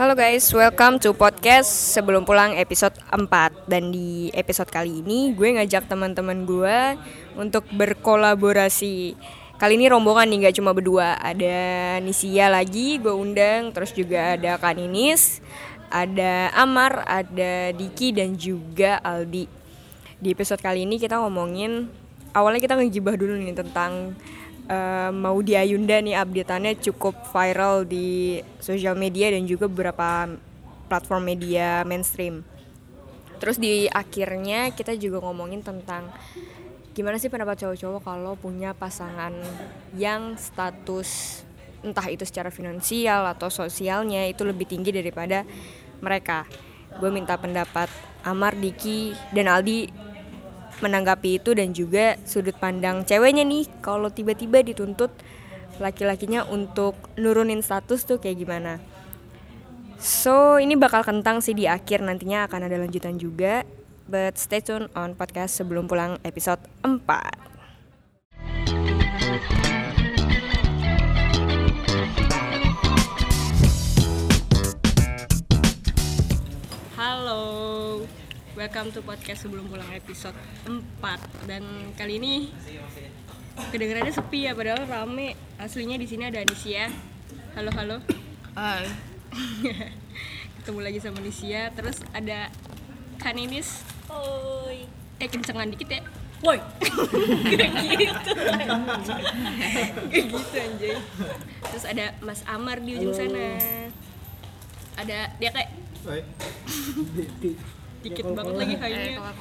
Halo guys, welcome to podcast sebelum pulang episode 4 Dan di episode kali ini gue ngajak teman-teman gue untuk berkolaborasi. Kali ini rombongan nih gak cuma berdua. Ada Nisia lagi gue undang. Terus juga ada Kaninis Ada Amar, ada Diki dan juga Aldi. Di episode kali ini kita ngomongin Awalnya kita ngejibah dulu nih tentang uh, mau di Ayunda nih updateannya cukup viral di sosial media dan juga beberapa platform media mainstream. Terus di akhirnya kita juga ngomongin tentang gimana sih pendapat cowok-cowok kalau punya pasangan yang status entah itu secara finansial atau sosialnya itu lebih tinggi daripada mereka. Gue minta pendapat Amar, Diki, dan Aldi menanggapi itu dan juga sudut pandang ceweknya nih kalau tiba-tiba dituntut laki-lakinya untuk nurunin status tuh kayak gimana. So ini bakal kentang sih di akhir nantinya akan ada lanjutan juga. But stay tune on podcast sebelum pulang episode 4. Halo, welcome to podcast sebelum pulang episode 4 Dan kali ini kedengarannya sepi ya padahal rame. Aslinya di sini ada Nisia Halo halo. Hai. Ketemu lagi sama Nisia Terus ada Kaninis Oi. Eh kencengan dikit ya. Woi. Gitu Kayak gitu anjay. Terus ada Mas Amar di ujung sana. Ada dia kayak Dikit banget lagi Eh, hainya kalau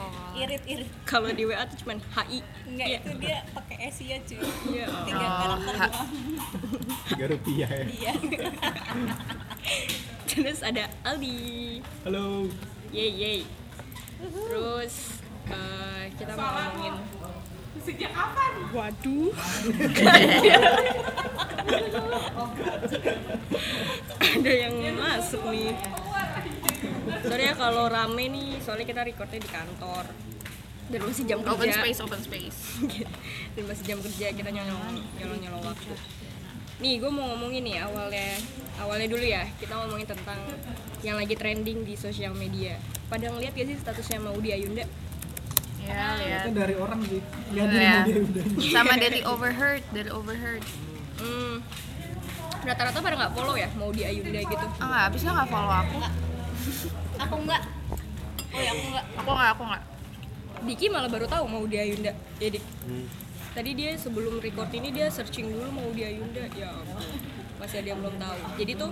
kalau di WA tuh cuman HI enggak Iya. itu dia pakai Asia cuy. Iya. tiga Oh, karakter doang. Tiga rupiah ya. iya. Terus ada Aldi. Halo. yeay yeay terus eh, kita mau ngomongin sejak kapan? Waduh. Ada yang masuk nih sorry ya kalau rame nih soalnya kita recordnya di kantor. Dan masih jam kerja. open space open space. Dan masih jam kerja kita nyolong nyolong nyolong waktu. Nih gue mau ngomongin nih awalnya awalnya dulu ya. Kita ngomongin tentang yang lagi trending di sosial media. Pada ngeliat gak sih statusnya mau di Ayunda? Ya lihat. Kan dari orang sih. Lihat dari ya. sama dari overheard dari overheard. Hmm, rata-rata pada nggak follow ya mau di Ayunda gitu? Ah nggak abisnya nggak follow aku aku enggak. Oh ya aku enggak. Aku nggak aku nggak Diki malah baru tahu mau di Ayunda ya Dik. Tadi dia sebelum record ini dia searching dulu mau di Ayunda ya ampun. masih ada yang belum tahu. Jadi tuh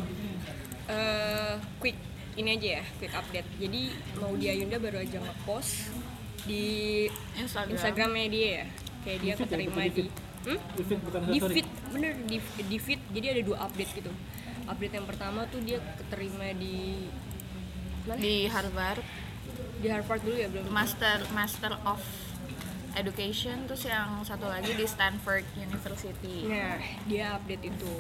eh quick. Ini aja ya quick update. Jadi mau di Ayunda baru aja ngepost di Instagram, Instagramnya dia ya. Kayak dia ya, keterima di. Hmm? Di feed. Bener di, di feed. Jadi ada dua update gitu. Update yang pertama tuh dia keterima di mana di Harvard di Harvard dulu ya belum master master of education terus yang satu lagi di Stanford University Nah, dia update itu.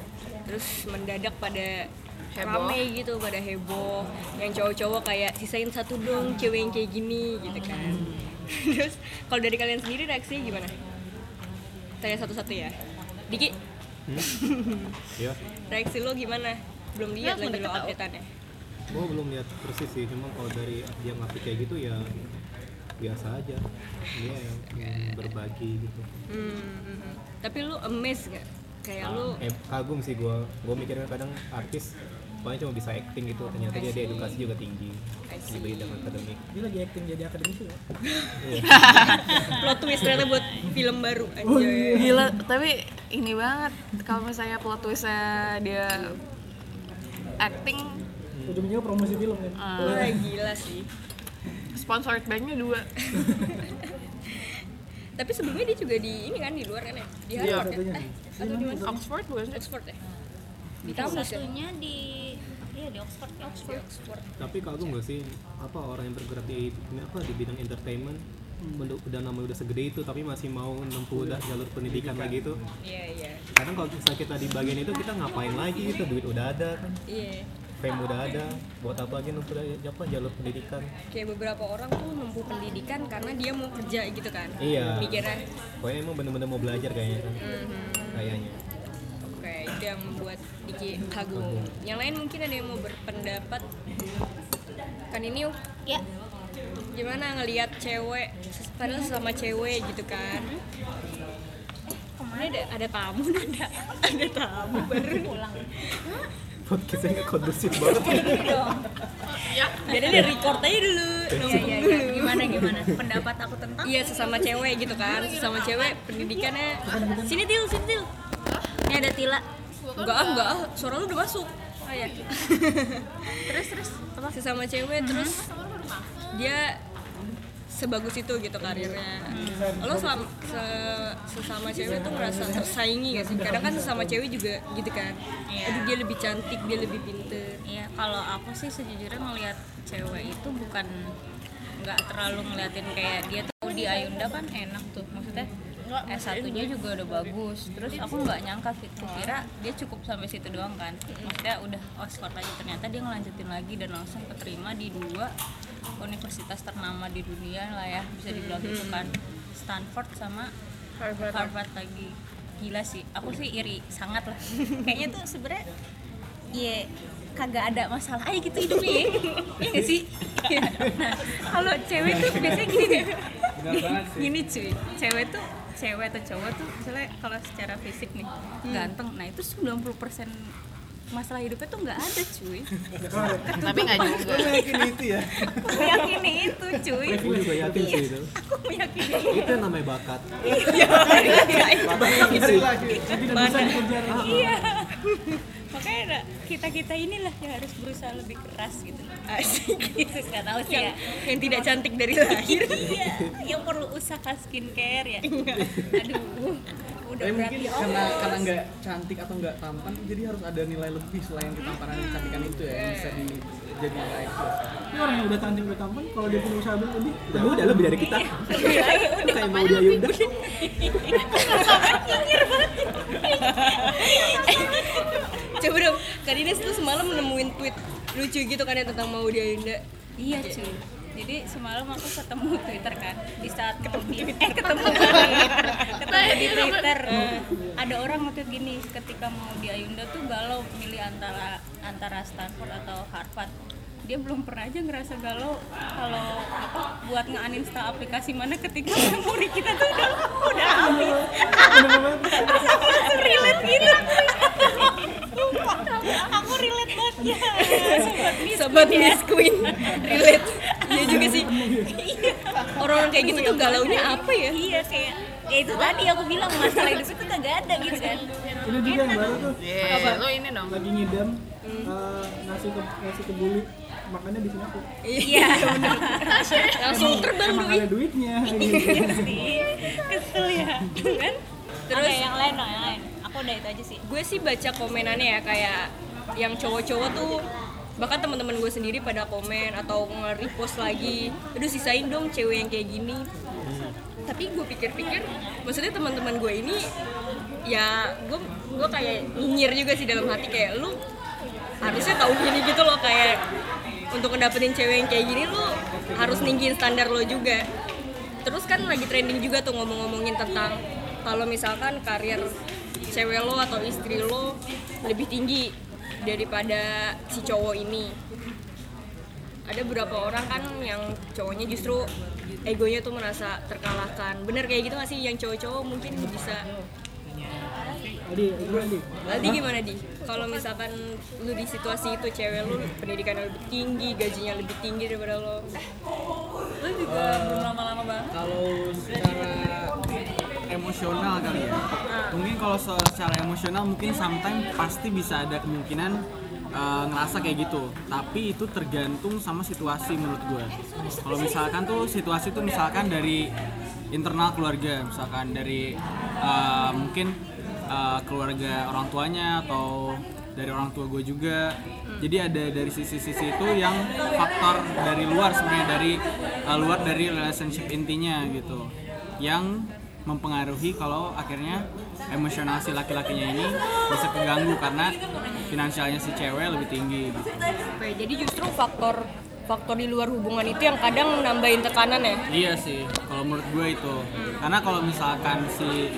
Terus mendadak pada Heboh. rame gitu, pada heboh. Yang cowok-cowok kayak sisain satu dong cewek yang kayak gini gitu kan. Terus kalau dari kalian sendiri reaksinya gimana? Tanya satu-satu ya. Diki, Ya. reaksi lo gimana? Belum lihat lagi lo updateannya. Gua belum lihat persis sih. Cuma kalau dari dia ngasih kayak gitu ya biasa aja. Dia yang berbagi gitu. Hmm, hmm, hmm. Tapi lu amazed gak? Kayak lu Eh, kagum sih gua. Gua mikirnya kadang artis paling cuma bisa acting gitu. Ternyata dia ada edukasi juga tinggi di see. bidang akademik. Dia lagi acting jadi akademisi ya? plot twist ternyata buat film baru Oh, aja. iya. gila tapi ini banget kalau misalnya plot twistnya dia acting Ujungnya promosi film kan? Wah, gila sih. sponsored banknya dua Tapi sebelumnya dia juga di ini kan di luar kan ya? Di Iya, Harvard ya? satunya. Eh, atau di mana? Oxford bukan sih Oxford ya? Di kampus ya? satunya di iya di Oxford ya. Di Oxford. Tapi kagum gak sih apa orang yang bergerak di ini apa di bidang entertainment udah, udah namanya udah segede itu tapi masih mau nempuh udah jalur pendidikan lagi itu Iya, iya. kadang kalau misalnya kita di bagian itu kita ngapain lagi itu duit udah ada kan Iya. Fame udah ada buat apa lagi nempuh apa jalur pendidikan? Kayak beberapa orang tuh menempuh pendidikan karena dia mau kerja gitu kan. Iya. Mikirnya, pokoknya emang bener-bener mau belajar kayaknya kan. Mhm, kayaknya. Oke. yang membuat Diki kagum. Yang lain mungkin ada yang mau berpendapat. Kan ini yuk, Ya, gimana ngelihat cewek? Padahal sama cewek gitu kan? Ke mana ada ada tamu ada ada tamu baru. Pulang. podcastnya nggak kondusif banget jadi ada record aja dulu. Iya, iya, iya. Gimana gimana? Pendapat aku tentang? Iya sesama cewek gitu kan. Sesama cewek pendidikannya. Sini til sini til. Ini ada Tila. enggak ah enggak. Ah suara lu udah masuk. Oh iya. terus terus. Apa? sesama cewek terus? dia sebagus itu gitu karirnya. Lo selama, se- sesama cewek tuh ngerasa tersaingi gak sih? Kadang kan sesama cewek juga gitu kan. Iya. aduh dia lebih cantik dia lebih pinter. Iya, kalau aku sih sejujurnya ngelihat cewek itu bukan nggak terlalu ngeliatin kayak dia tuh di Ayunda kan enak tuh. Maksudnya S1-nya juga udah bagus. Terus aku nggak nyangka gitu kira dia cukup sampai situ doang kan. Maksudnya udah Oxford aja. Ternyata dia ngelanjutin lagi dan langsung keterima di dua universitas ternama di dunia lah ya bisa dibilang gitu kan. Stanford sama Harvard, lagi. Gila sih, aku sih iri sangat lah. Kayaknya tuh sebenarnya ya kagak ada masalah aja gitu hidupnya ya. Iya nggak sih nah kalau cewek tuh biasanya gini nih gini cuy cewek tuh cewek atau cowok tuh misalnya kalau secara fisik nih ganteng nah itu 90% masalah hidupnya tuh nggak ada cuy. Tapi nggak juga. yakin itu ya. Aku meyakini itu cuy. Gue juga yakin sih itu. Aku meyakini itu. Yang namanya bakat. Mana iya makanya ada kita kita inilah yang harus berusaha lebih keras gitu. Asik. Gitu nggak tahu sih ya yang tidak cantik dari lahir. Iya. Yang perlu usaha skincare ya. Aduh udah Tapi mungkin ya karena karena nggak cantik atau nggak tampan, jadi harus ada nilai lebih selain ketampanan dan kecantikan itu ya yang bisa dijadi nilai plus. Ini orang yang udah cantik udah tampan, kalau dia punya usaha lebih, ya udah lebih dari kita. Kayak mau dia Yunda coba dong Karines tuh semalam nemuin tweet lucu gitu kan ya tentang mau dia Yunda iya cuy jadi semalam aku ketemu Twitter kan di saat ketemu di, eh ketemu di, ketemu di Twitter. ada orang nge-tweet gini ketika mau di Ayunda tuh galau milih antara antara Stanford atau Harvard dia belum pernah aja ngerasa galau kalau apa buat nge-uninstall aplikasi mana ketika memori kita tuh udah udah habis. Aku relate gitu. Aku relate banget. Ya sobat Miss Queen. Relate. Iya juga sih. Orang-orang kayak gitu tuh galaunya apa ya? Iya kayak ya itu tadi aku bilang masalah hidup itu kagak ada gitu kan. Ini juga yang baru tuh, Iya, lo ini dong. lagi ngidam, eh, ngasih ke ngasih ke bully, makannya di Singapura. iya. Langsung terbang Emang doi ada duitnya. gitu. sih kesel ya. Kan? Terus? Yang lain dong yang lain. Aku udah itu aja sih. Gue sih baca komenannya ya kayak yang cowok-cowok tuh bahkan teman-teman gue sendiri pada komen atau nge-repost lagi aduh sisain dong cewek yang kayak gini. Tapi gue pikir-pikir maksudnya teman-teman gue ini ya gue gue kayak nyinyir juga sih dalam hati kayak lu harusnya tahu gini gitu loh kayak untuk ngedapetin cewek yang kayak gini lu harus ninggiin standar lo juga. Terus kan lagi trending juga tuh ngomong-ngomongin tentang kalau misalkan karir cewek lo atau istri lo lebih tinggi daripada si cowok ini. Ada beberapa orang kan yang cowoknya justru egonya tuh merasa terkalahkan. Bener kayak gitu gak sih? Yang cowok-cowok mungkin bisa Adi, gue Adi. Aldi gimana di? Kalau misalkan lu di situasi itu cewek lu pendidikannya lebih tinggi, gajinya lebih tinggi daripada lo. lu juga belum lama-lama banget Kalau secara emosional kali ya, mungkin kalau secara emosional mungkin sometimes pasti bisa ada kemungkinan eh, ngerasa kayak gitu. Tapi itu tergantung sama situasi menurut gue. Kalau misalkan tuh situasi tuh misalkan dari internal keluarga, misalkan dari eh, mungkin eh, keluarga orang tuanya atau dari orang tua gue juga. Jadi ada dari sisi-sisi itu yang faktor dari luar sebenarnya dari eh, luar dari relationship intinya gitu, yang mempengaruhi kalau akhirnya emosional si laki-lakinya ini bisa keganggu karena finansialnya si cewek lebih tinggi gitu. Oke, jadi justru faktor faktor di luar hubungan itu yang kadang nambahin tekanan ya Iya sih, kalau menurut gue itu. Karena kalau misalkan si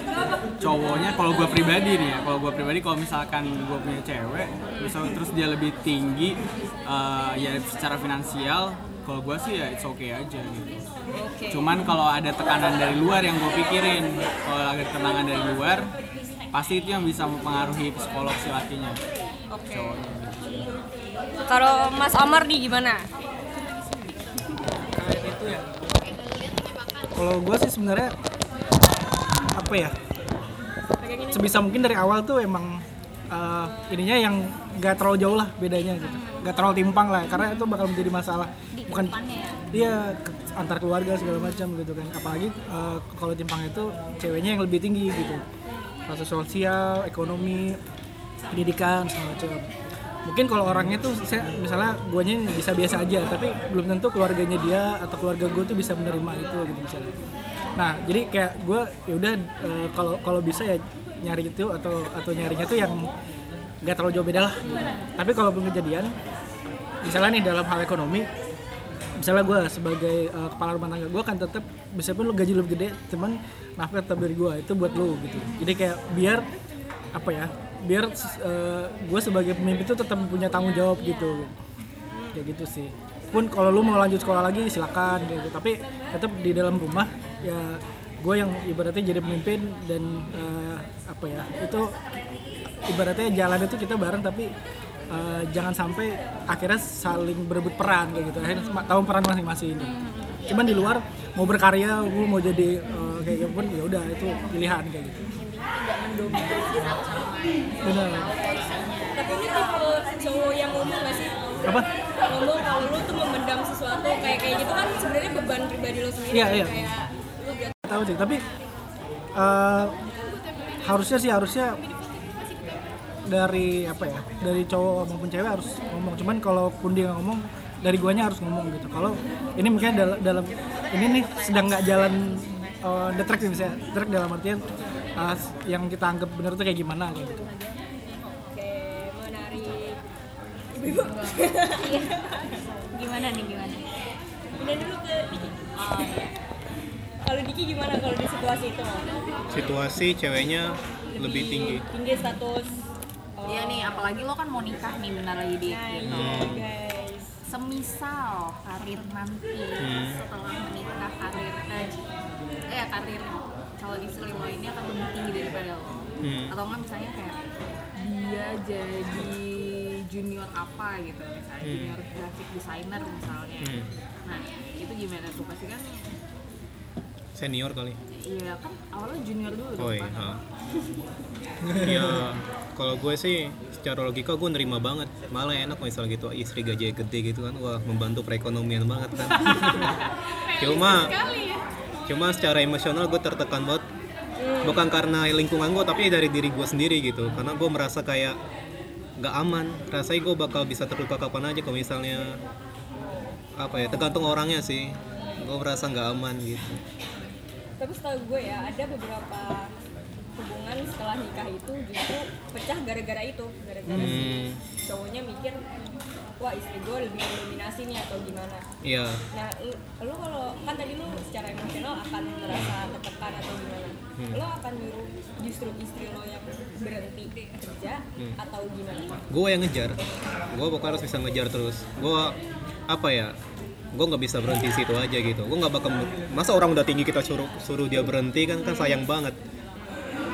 cowoknya, kalau gue pribadi nih ya, kalau gue pribadi kalau misalkan gue punya cewek, misal terus dia lebih tinggi, eh, ya secara finansial, kalau gue sih ya it's okay aja gitu. Cuman kalau ada tekanan dari luar yang gue pikirin, kalau ada tekanan dari luar, pasti itu yang bisa mempengaruhi psikolog si lakinya. Cowoknya. kalau Mas Amar nih gimana kalau gue sih sebenarnya apa ya sebisa mungkin dari awal tuh emang eh, ininya yang gak terlalu jauh lah bedanya gitu. Gak terlalu timpang lah karena itu bakal menjadi masalah. Bukan iya ke- antar keluarga segala macam gitu kan. Apalagi eh, kalau timpang itu ceweknya yang lebih tinggi gitu. Status sosial ekonomi pendidikan segala macam mungkin kalau orangnya tuh saya misalnya guanya bisa biasa aja tapi belum tentu keluarganya dia atau keluarga gue tuh bisa menerima itu gitu misalnya. Nah jadi kayak gue ya udah eh, kalau kalau bisa ya nyari itu atau atau nyarinya tuh yang nggak terlalu jauh beda lah. Tapi kalau belum kejadian misalnya nih dalam hal ekonomi misalnya gue sebagai eh, kepala rumah tangga gue kan tetap bisa pun lu gaji lebih gede cuman nafkah tetap dari gue itu buat lu gitu. Jadi kayak biar apa ya biar gue sebagai pemimpin itu tetap punya tanggung jawab gitu. Kayak gitu sih. Pun kalau lu mau lanjut sekolah lagi silakan gitu. Tapi tetap di dalam rumah ya gue yang ibaratnya jadi pemimpin dan eh, apa ya itu ibaratnya jalan itu kita bareng tapi eh, jangan sampai akhirnya saling berebut peran kayak gitu. Akhirnya tahu peran masing-masing cuman di luar mau berkarya gue mau jadi eh, kayak gitu pun ya udah itu pilihan kayak gitu benar. Tapi ini tipe cowok yang ngomong gak sih? Apa? Ngomong kalau lu tuh memendam sesuatu kayak kayak gitu kan sebenarnya beban pribadi lu sendiri Iya, kan? iya. kayak lu tahu sih tapi eh, harusnya sih harusnya dari apa ya dari cowok maupun cewek harus ngomong. Cuman kalaupun dia nggak ngomong dari guanya harus ngomong gitu. Kalau ini mungkin dalam, dalam ini nih sedang nggak jalan uh, the track nih misalnya. Track dalam artian eh, yang kita anggap benar itu kayak gimana kayak gitu. Kayak menarik. Ibu-ibu gimana nih gimana? Pindah dulu ke Diki kalau Diki gimana kalau di situasi itu? Situasi ceweknya lebih tinggi. Tinggi status. Iya nih, apalagi lo kan mau nikah nih bentar lagi di nah gitu. iya guys. Semisal karir nanti Hmm. setelah menikah karir eh, eh karir calon istri lo ini akan lebih tinggi daripada lo. Hmm. Atau enggak misalnya kayak dia jadi junior apa gitu misalnya Hmm. junior graphic designer misalnya. Hmm. Nah, itu gimana tuh? Pasti kan senior kali iya kan awalnya junior dulu oh iya ya kalau gue sih secara logika gue nerima banget malah enak misal gitu istri gaji gede gitu kan wah membantu perekonomian banget kan cuma cuma secara emosional gue tertekan banget. Bukan karena lingkungan gue tapi dari diri gue sendiri gitu. Karena gue merasa kayak nggak aman. Rasanya gue bakal bisa terluka kapan aja kalau misalnya apa ya tergantung orangnya sih. Gue merasa nggak aman gitu. Tapi setahu gue ya ada beberapa hubungan setelah nikah itu justru pecah gara-gara itu gara-gara si Hmm. cowoknya mikir wah istri gue lebih mendominasi nih atau gimana? Iya. Nah lu, lu kalau kan tadi lu secara emosional akan merasa tertekan atau gimana? Hmm. lo akan nyuruh justru istri lo yang berhenti kerja Hmm. atau gimana? Gue yang ngejar. Gue pokoknya harus bisa ngejar terus. Gue apa ya gue nggak bisa berhenti situ aja gitu. Gue nggak bakal masa orang udah tinggi kita suruh suruh dia berhenti kan kan sayang banget.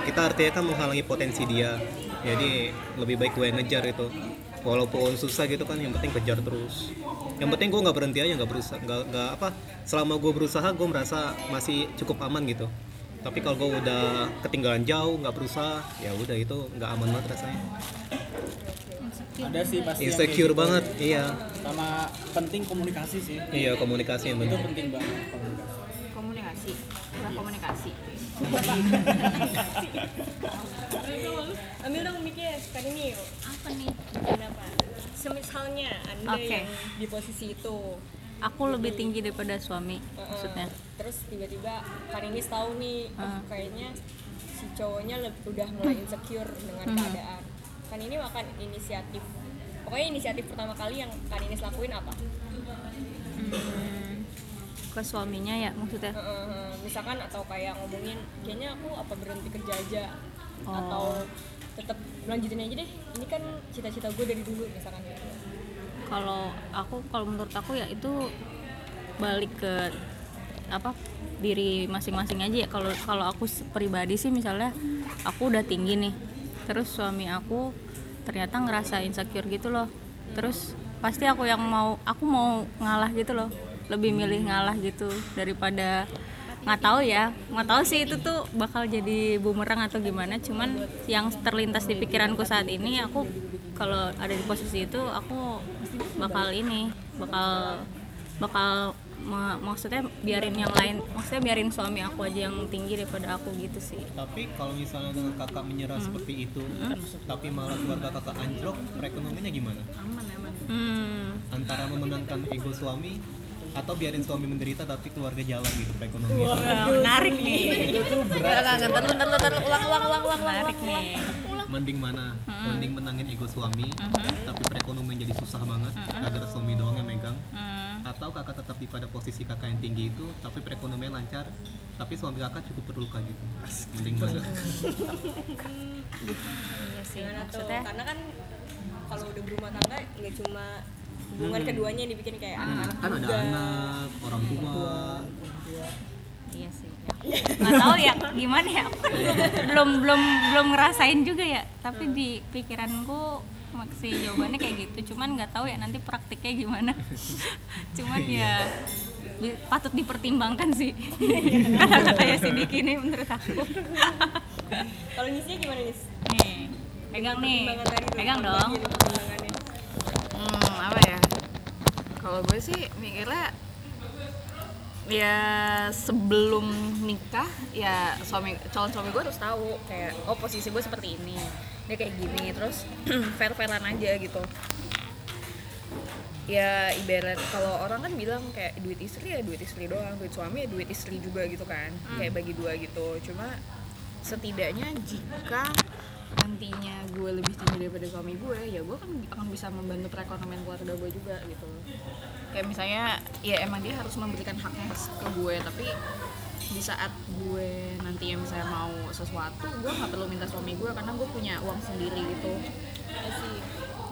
Kita artinya kan menghalangi potensi dia. Jadi lebih baik gue yang ngejar itu walaupun susah gitu kan yang penting kejar terus. Yang penting gue nggak berhenti aja nggak berusaha nggak nggak apa selama gue berusaha gue merasa masih cukup aman gitu. Tapi kalau gue udah ketinggalan jauh nggak berusaha ya udah itu nggak aman banget rasanya. Ada sih pasti insecure gitu. banget iya. Sama penting komunikasi sih. iya komunikasi yang Itu penting penting banget komunikasi. komunikasi udah komunikasi. Ambil dong mikir kan ini yuk. Apa nih? Kenapa semisalnya anda Oke. yang di posisi itu aku lebih tinggi daripada suami maksudnya terus tiba-tiba ini tahu nih oh, Ah. kayaknya si cowoknya leb- udah mulai insecure dengan Mhm. keadaan kan ini akan inisiatif pokoknya inisiatif pertama kali yang Kak Ninis lakuin apa Hmm, ke suaminya ya maksudnya Heeh, misalkan atau kayak ngomongin kayaknya aku apa berhenti kerja aja Oh. atau tetap lanjutin aja deh. Ini kan cita-cita gue dari dulu misalkan gitu. Kalau aku kalau menurut aku ya itu balik ke apa diri masing-masing aja ya. Kalau kalau aku pribadi sih misalnya aku udah tinggi nih terus suami aku ternyata ngerasa insecure gitu loh. Terus pasti aku yang mau aku mau ngalah gitu loh. Lebih milih ngalah gitu daripada nggak tahu ya. Nggak tahu sih itu tuh bakal jadi bumerang atau gimana. Cuman yang terlintas di pikiranku saat ini aku kalau ada di posisi itu aku bakal ini bakal bakal ma- maksudnya biarin yang lain maksudnya biarin suami aku aja yang tinggi daripada aku gitu sih. Tapi kalau misalnya dengan kakak menyerah seperti itu, tapi malah keluarga kakak anjlok, perekonomiannya gimana? hmm Antara memenangkan ego suami atau biarin suami menderita tapi keluarga jalan gitu perekonomian. menarik nih menarik nih Mending mana? Mending menangin ego suami, tapi perekonomian jadi susah banget, agar suami doang yang megang. Hmm. Atau kakak tetap di pada posisi kakak yang tinggi itu, tapi perekonomian lancar, tapi suami kakak cukup terluka gitu. Mending mana? iya sih Gimana tuh? maksudnya karena kan kalau udah berumah tangga nggak cuma hubungan keduanya yang dibikin kayak anak-anak Kan ada juga. anak, orang tua, iya sih. Ya. nggak tahu ya gimana ya? Belum belum belum ngerasain juga ya. Tapi di pikiranku masih jawabannya kayak gitu. Cuman nggak tahu ya nanti praktiknya gimana. Cuman ya di- patut dipertimbangkan sih. Ya si Diki nih menurut aku. Kalau Nisnya gimana Nis? nih pegang nih. Pegang dong gitu pertimbangannya? Hmm, apa ya? Kalau gue sih mikirnya ya sebelum nikah ya suami calon suami gue harus tahu kayak oh posisi gue seperti ini dia kayak gini terus fair fairan aja gitu. Ya ibarat kalau orang kan bilang kayak duit istri ya duit istri doang duit suami ya duit istri juga gitu kan kayak bagi dua gitu. Cuma setidaknya jika nantinya gue lebih tinggi daripada suami gue ya gue kan akan bisa membantu perekonomian keluarga gue juga gitu. Kayak misalnya ya emang dia harus memberikan haknya ke gue tapi di saat gue nantinya misalnya mau sesuatu gue nggak perlu minta suami gue karena gue punya uang sendiri gitu.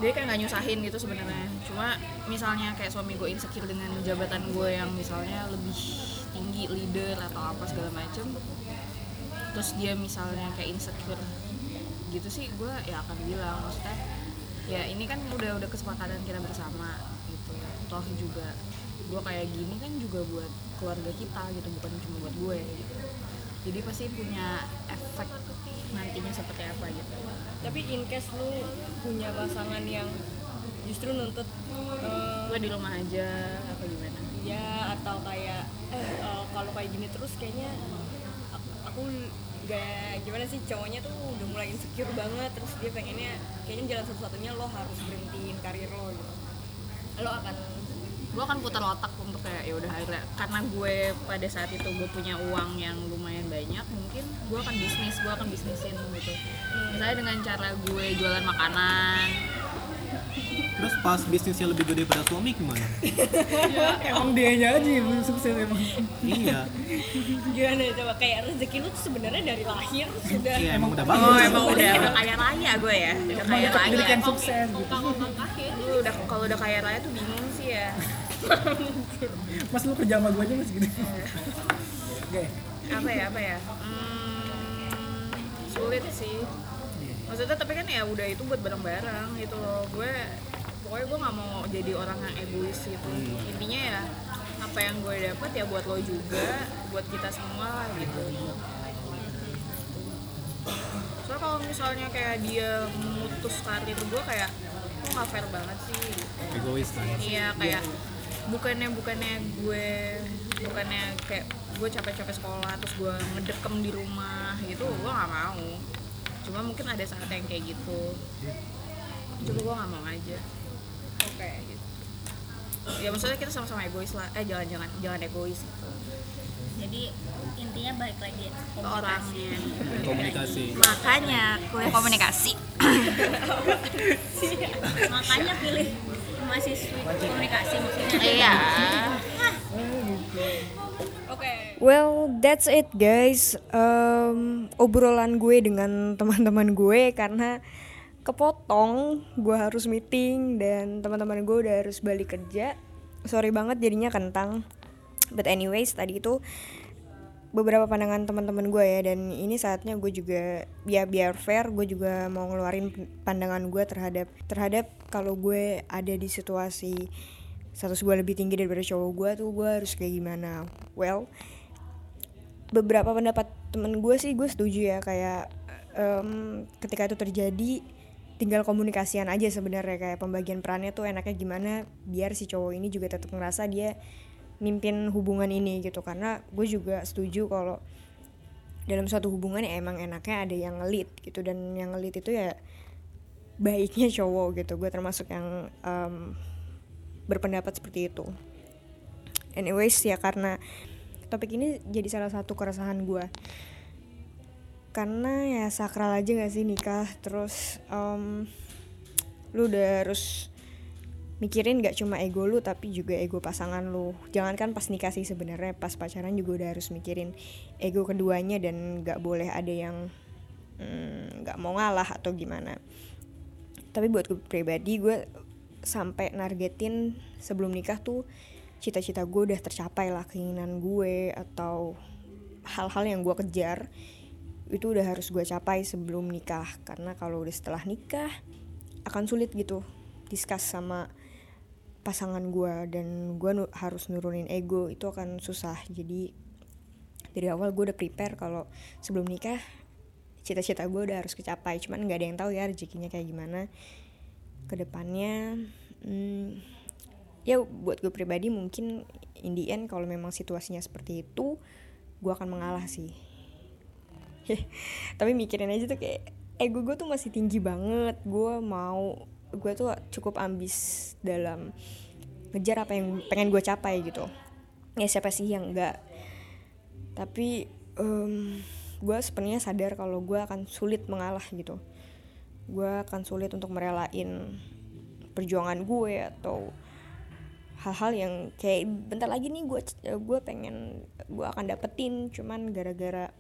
Dia kayak nggak nyusahin gitu sebenarnya. Cuma misalnya kayak suami gue insecure dengan jabatan gue yang misalnya lebih tinggi leader atau apa segala macem terus dia misalnya kayak insecure gitu sih gue ya akan bilang maksudnya ya ini kan udah udah kesepakatan kita bersama gitu toh juga gue kayak gini kan juga buat keluarga kita gitu bukan cuma buat gue. Gitu jadi pasti punya efek nantinya seperti apa gitu. Tapi in case lu punya pasangan yang justru nuntut eh, gue di rumah aja apa gimana? Ya atau kayak eh eh, kalau kayak gini terus kayaknya aku, aku gak gimana sih cowoknya tuh udah mulai insecure banget terus dia pengennya kayaknya jalan satu-satunya lo harus berhentiin karir lo gitu. Lo akan gue akan putar otak untuk kayak ya udah akhirnya karena gue pada saat itu gue punya uang yang lumayan banyak mungkin gue akan bisnis gue akan bisnisin gitu. Misalnya dengan cara gue jualan makanan Terus pas bisnisnya lebih gede pada suami gimana? emang dianya aja yang belum sukses emang. Iya, gimana ya, coba? Kayak rezeki lu tuh sebenarnya dari lahir sudah. Iya emang udah bagus. oh emang udah. Udah kaya raya gue ya. Udah kaya raya. pendidikan sukses gitu. Lu udah kalau udah kaya raya tuh bingung sih ya. Mas lu kerja sama gue aja mas gitu. Oke. Apa ya apa ya? Hmm, sulit sih. Maksudnya tapi kan ya udah itu buat bareng-bareng gitu loh. Gue pokoknya gue nggak mau jadi orang yang egois gitu. Intinya ya apa yang gue dapat ya buat lo juga buat kita semua lah gitu. Soalnya kalau misalnya kayak dia memutus karir gue kayak kok nggak fair banget sih gitu. Egois kan. Iya kayak bukannya bukannya gue bukannya kayak gue capek-capek sekolah terus gue ngedekem di rumah gitu gue nggak mau. Cuma mungkin ada saat yang kayak gitu. Cuma gue nggak mau aja oke gitu. Ya maksudnya kita sama-sama egois lah. Eh jangan jangan jangan egois. Gitu jadi intinya balik lagi ya, ke orangnya. Komunikasi. makanya gue komunikasi. Makanya pilih mahasiswi komunikasi maksudnya. Iya. Well, that's it guys. Em, obrolan gue dengan teman-teman gue karena kepotong, gue harus meeting dan teman-teman gue udah harus balik kerja. Sorry banget jadinya kentang. But anyways, tadi itu beberapa pandangan teman-teman gue ya dan ini saatnya gue juga ya biar fair gue juga mau ngeluarin pandangan gue terhadap terhadap kalau gue ada di situasi status gue lebih tinggi daripada cowok gue tuh gue harus kayak gimana well beberapa pendapat temen gue sih gue setuju ya kayak em, ketika itu terjadi tinggal komunikasian aja sebenarnya kayak pembagian perannya tuh enaknya gimana biar si cowok ini juga tetap ngerasa dia mimpin hubungan ini gitu. Karena gue juga setuju kalau dalam suatu hubungan ya emang enaknya ada yang ngelit gitu dan yang ngelit itu ya baiknya cowok gitu. Gue termasuk yang em, berpendapat seperti itu. Anyways ya karena topik ini jadi salah satu keresahan gue karena ya sakral aja gak sih nikah? Terus em, lu udah harus mikirin gak cuma ego lu tapi juga ego pasangan lu. Jangankan pas nikah sih sebenarnya pas pacaran juga udah harus mikirin ego keduanya dan gak boleh ada yang mm, nggak mau ngalah atau gimana. Tapi buat gue pribadi gue sampai nargetin sebelum nikah tuh cita-cita gue udah tercapai lah keinginan gue atau hal-hal yang gue kejar itu udah harus gue capai sebelum nikah. Karena kalau udah setelah nikah akan sulit gitu discuss sama pasangan gue dan gue nu- harus nurunin ego itu akan susah. Jadi dari awal gue udah prepare kalau sebelum nikah cita-cita gue udah harus kecapai. Cuman nggak ada yang tahu ya rezekinya kayak gimana. Ke depannya hmm, ya buat gue pribadi mungkin in the end kalau memang situasinya seperti itu gue akan mengalah sih tapi mikirin aja tuh kayak ego gue tuh masih tinggi banget. Gue mau gue tuh cukup ambis dalam ngejar apa yang pengen gue capai gitu. Ya siapa sih yang enggak? Tapi em, gue sebenarnya sadar kalau gue akan sulit mengalah gitu. Gue akan sulit untuk merelain perjuangan gue atau hal-hal yang kayak bentar lagi nih gue gue pengen gue akan dapetin. Cuman gara-gara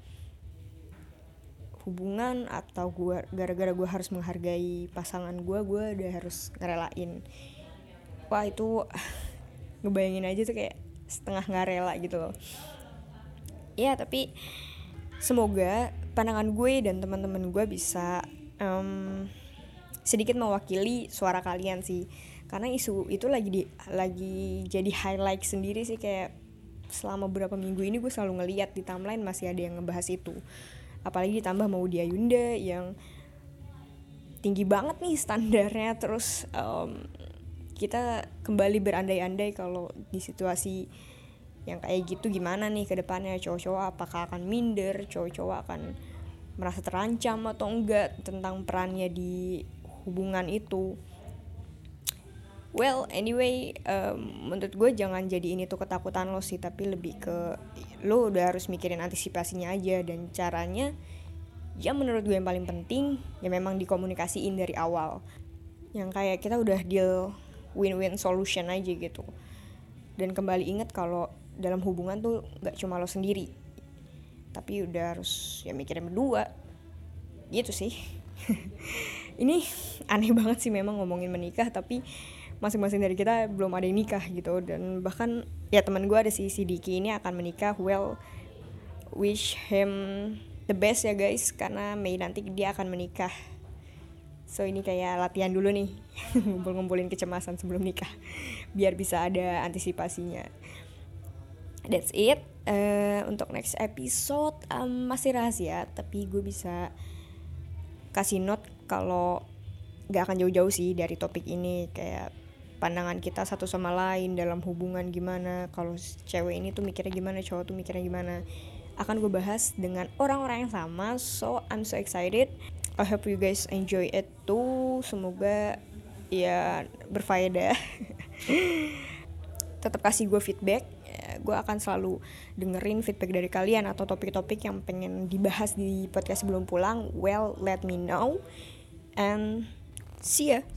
hubungan atau gue gara-gara gue harus menghargai pasangan gue gue udah harus ngerelain. Wah itu ngebayangin aja tuh kayak setengah nggak rela gitu loh. Ya tapi semoga pandangan gue dan teman-teman gue bisa em, sedikit mewakili suara kalian sih. Karena isu itu lagi di lagi jadi highlight sendiri sih kayak selama beberapa minggu ini gue selalu ngeliat di timeline masih ada yang ngebahas itu apalagi ditambah mau dia Yunda yang tinggi banget nih standarnya. Terus em, kita kembali berandai-andai kalau di situasi yang kayak gitu gimana nih ke depannya? Cowok-cowok apakah akan minder? Cowok-cowok akan merasa terancam atau enggak tentang perannya di hubungan itu well anyway em, menurut gue jangan jadi ini tuh ketakutan lo sih tapi lebih ke lo udah harus mikirin antisipasinya aja dan caranya ya menurut gue yang paling penting ya memang dikomunikasiin dari awal. Yang kayak kita udah deal win-win solution aja gitu. Dan kembali ingat kalau dalam hubungan tuh nggak cuma lo sendiri tapi udah harus ya mikirin berdua. Gitu sih. Ini aneh banget sih memang ngomongin menikah tapi masing-masing dari kita belum ada yang nikah gitu. Dan bahkan ya teman gue ada si si Diki ini akan menikah. Well wish him the best ya guys. Karena Mei nanti dia akan menikah. So ini kayak latihan dulu nih. Ngumpul-ngumpulin kecemasan sebelum nikah. Biar bisa ada antisipasinya. That's it. Eh, untuk next episode em, masih rahasia. Tapi gue bisa kasih note kalau nggak akan jauh-jauh sih dari topik ini. Kayak pandangan kita satu sama lain dalam hubungan gimana. Kalau cewek ini tuh mikirnya gimana cowok tuh mikirnya gimana. Akan gue bahas dengan orang-orang yang sama. So I'm so excited. I hope you guys enjoy it too. Semoga ya berfaedah. Tetap kasih gue feedback. Ya, gue akan selalu dengerin feedback dari kalian atau topik-topik yang pengen dibahas di podcast sebelum pulang. Well let me know. And see ya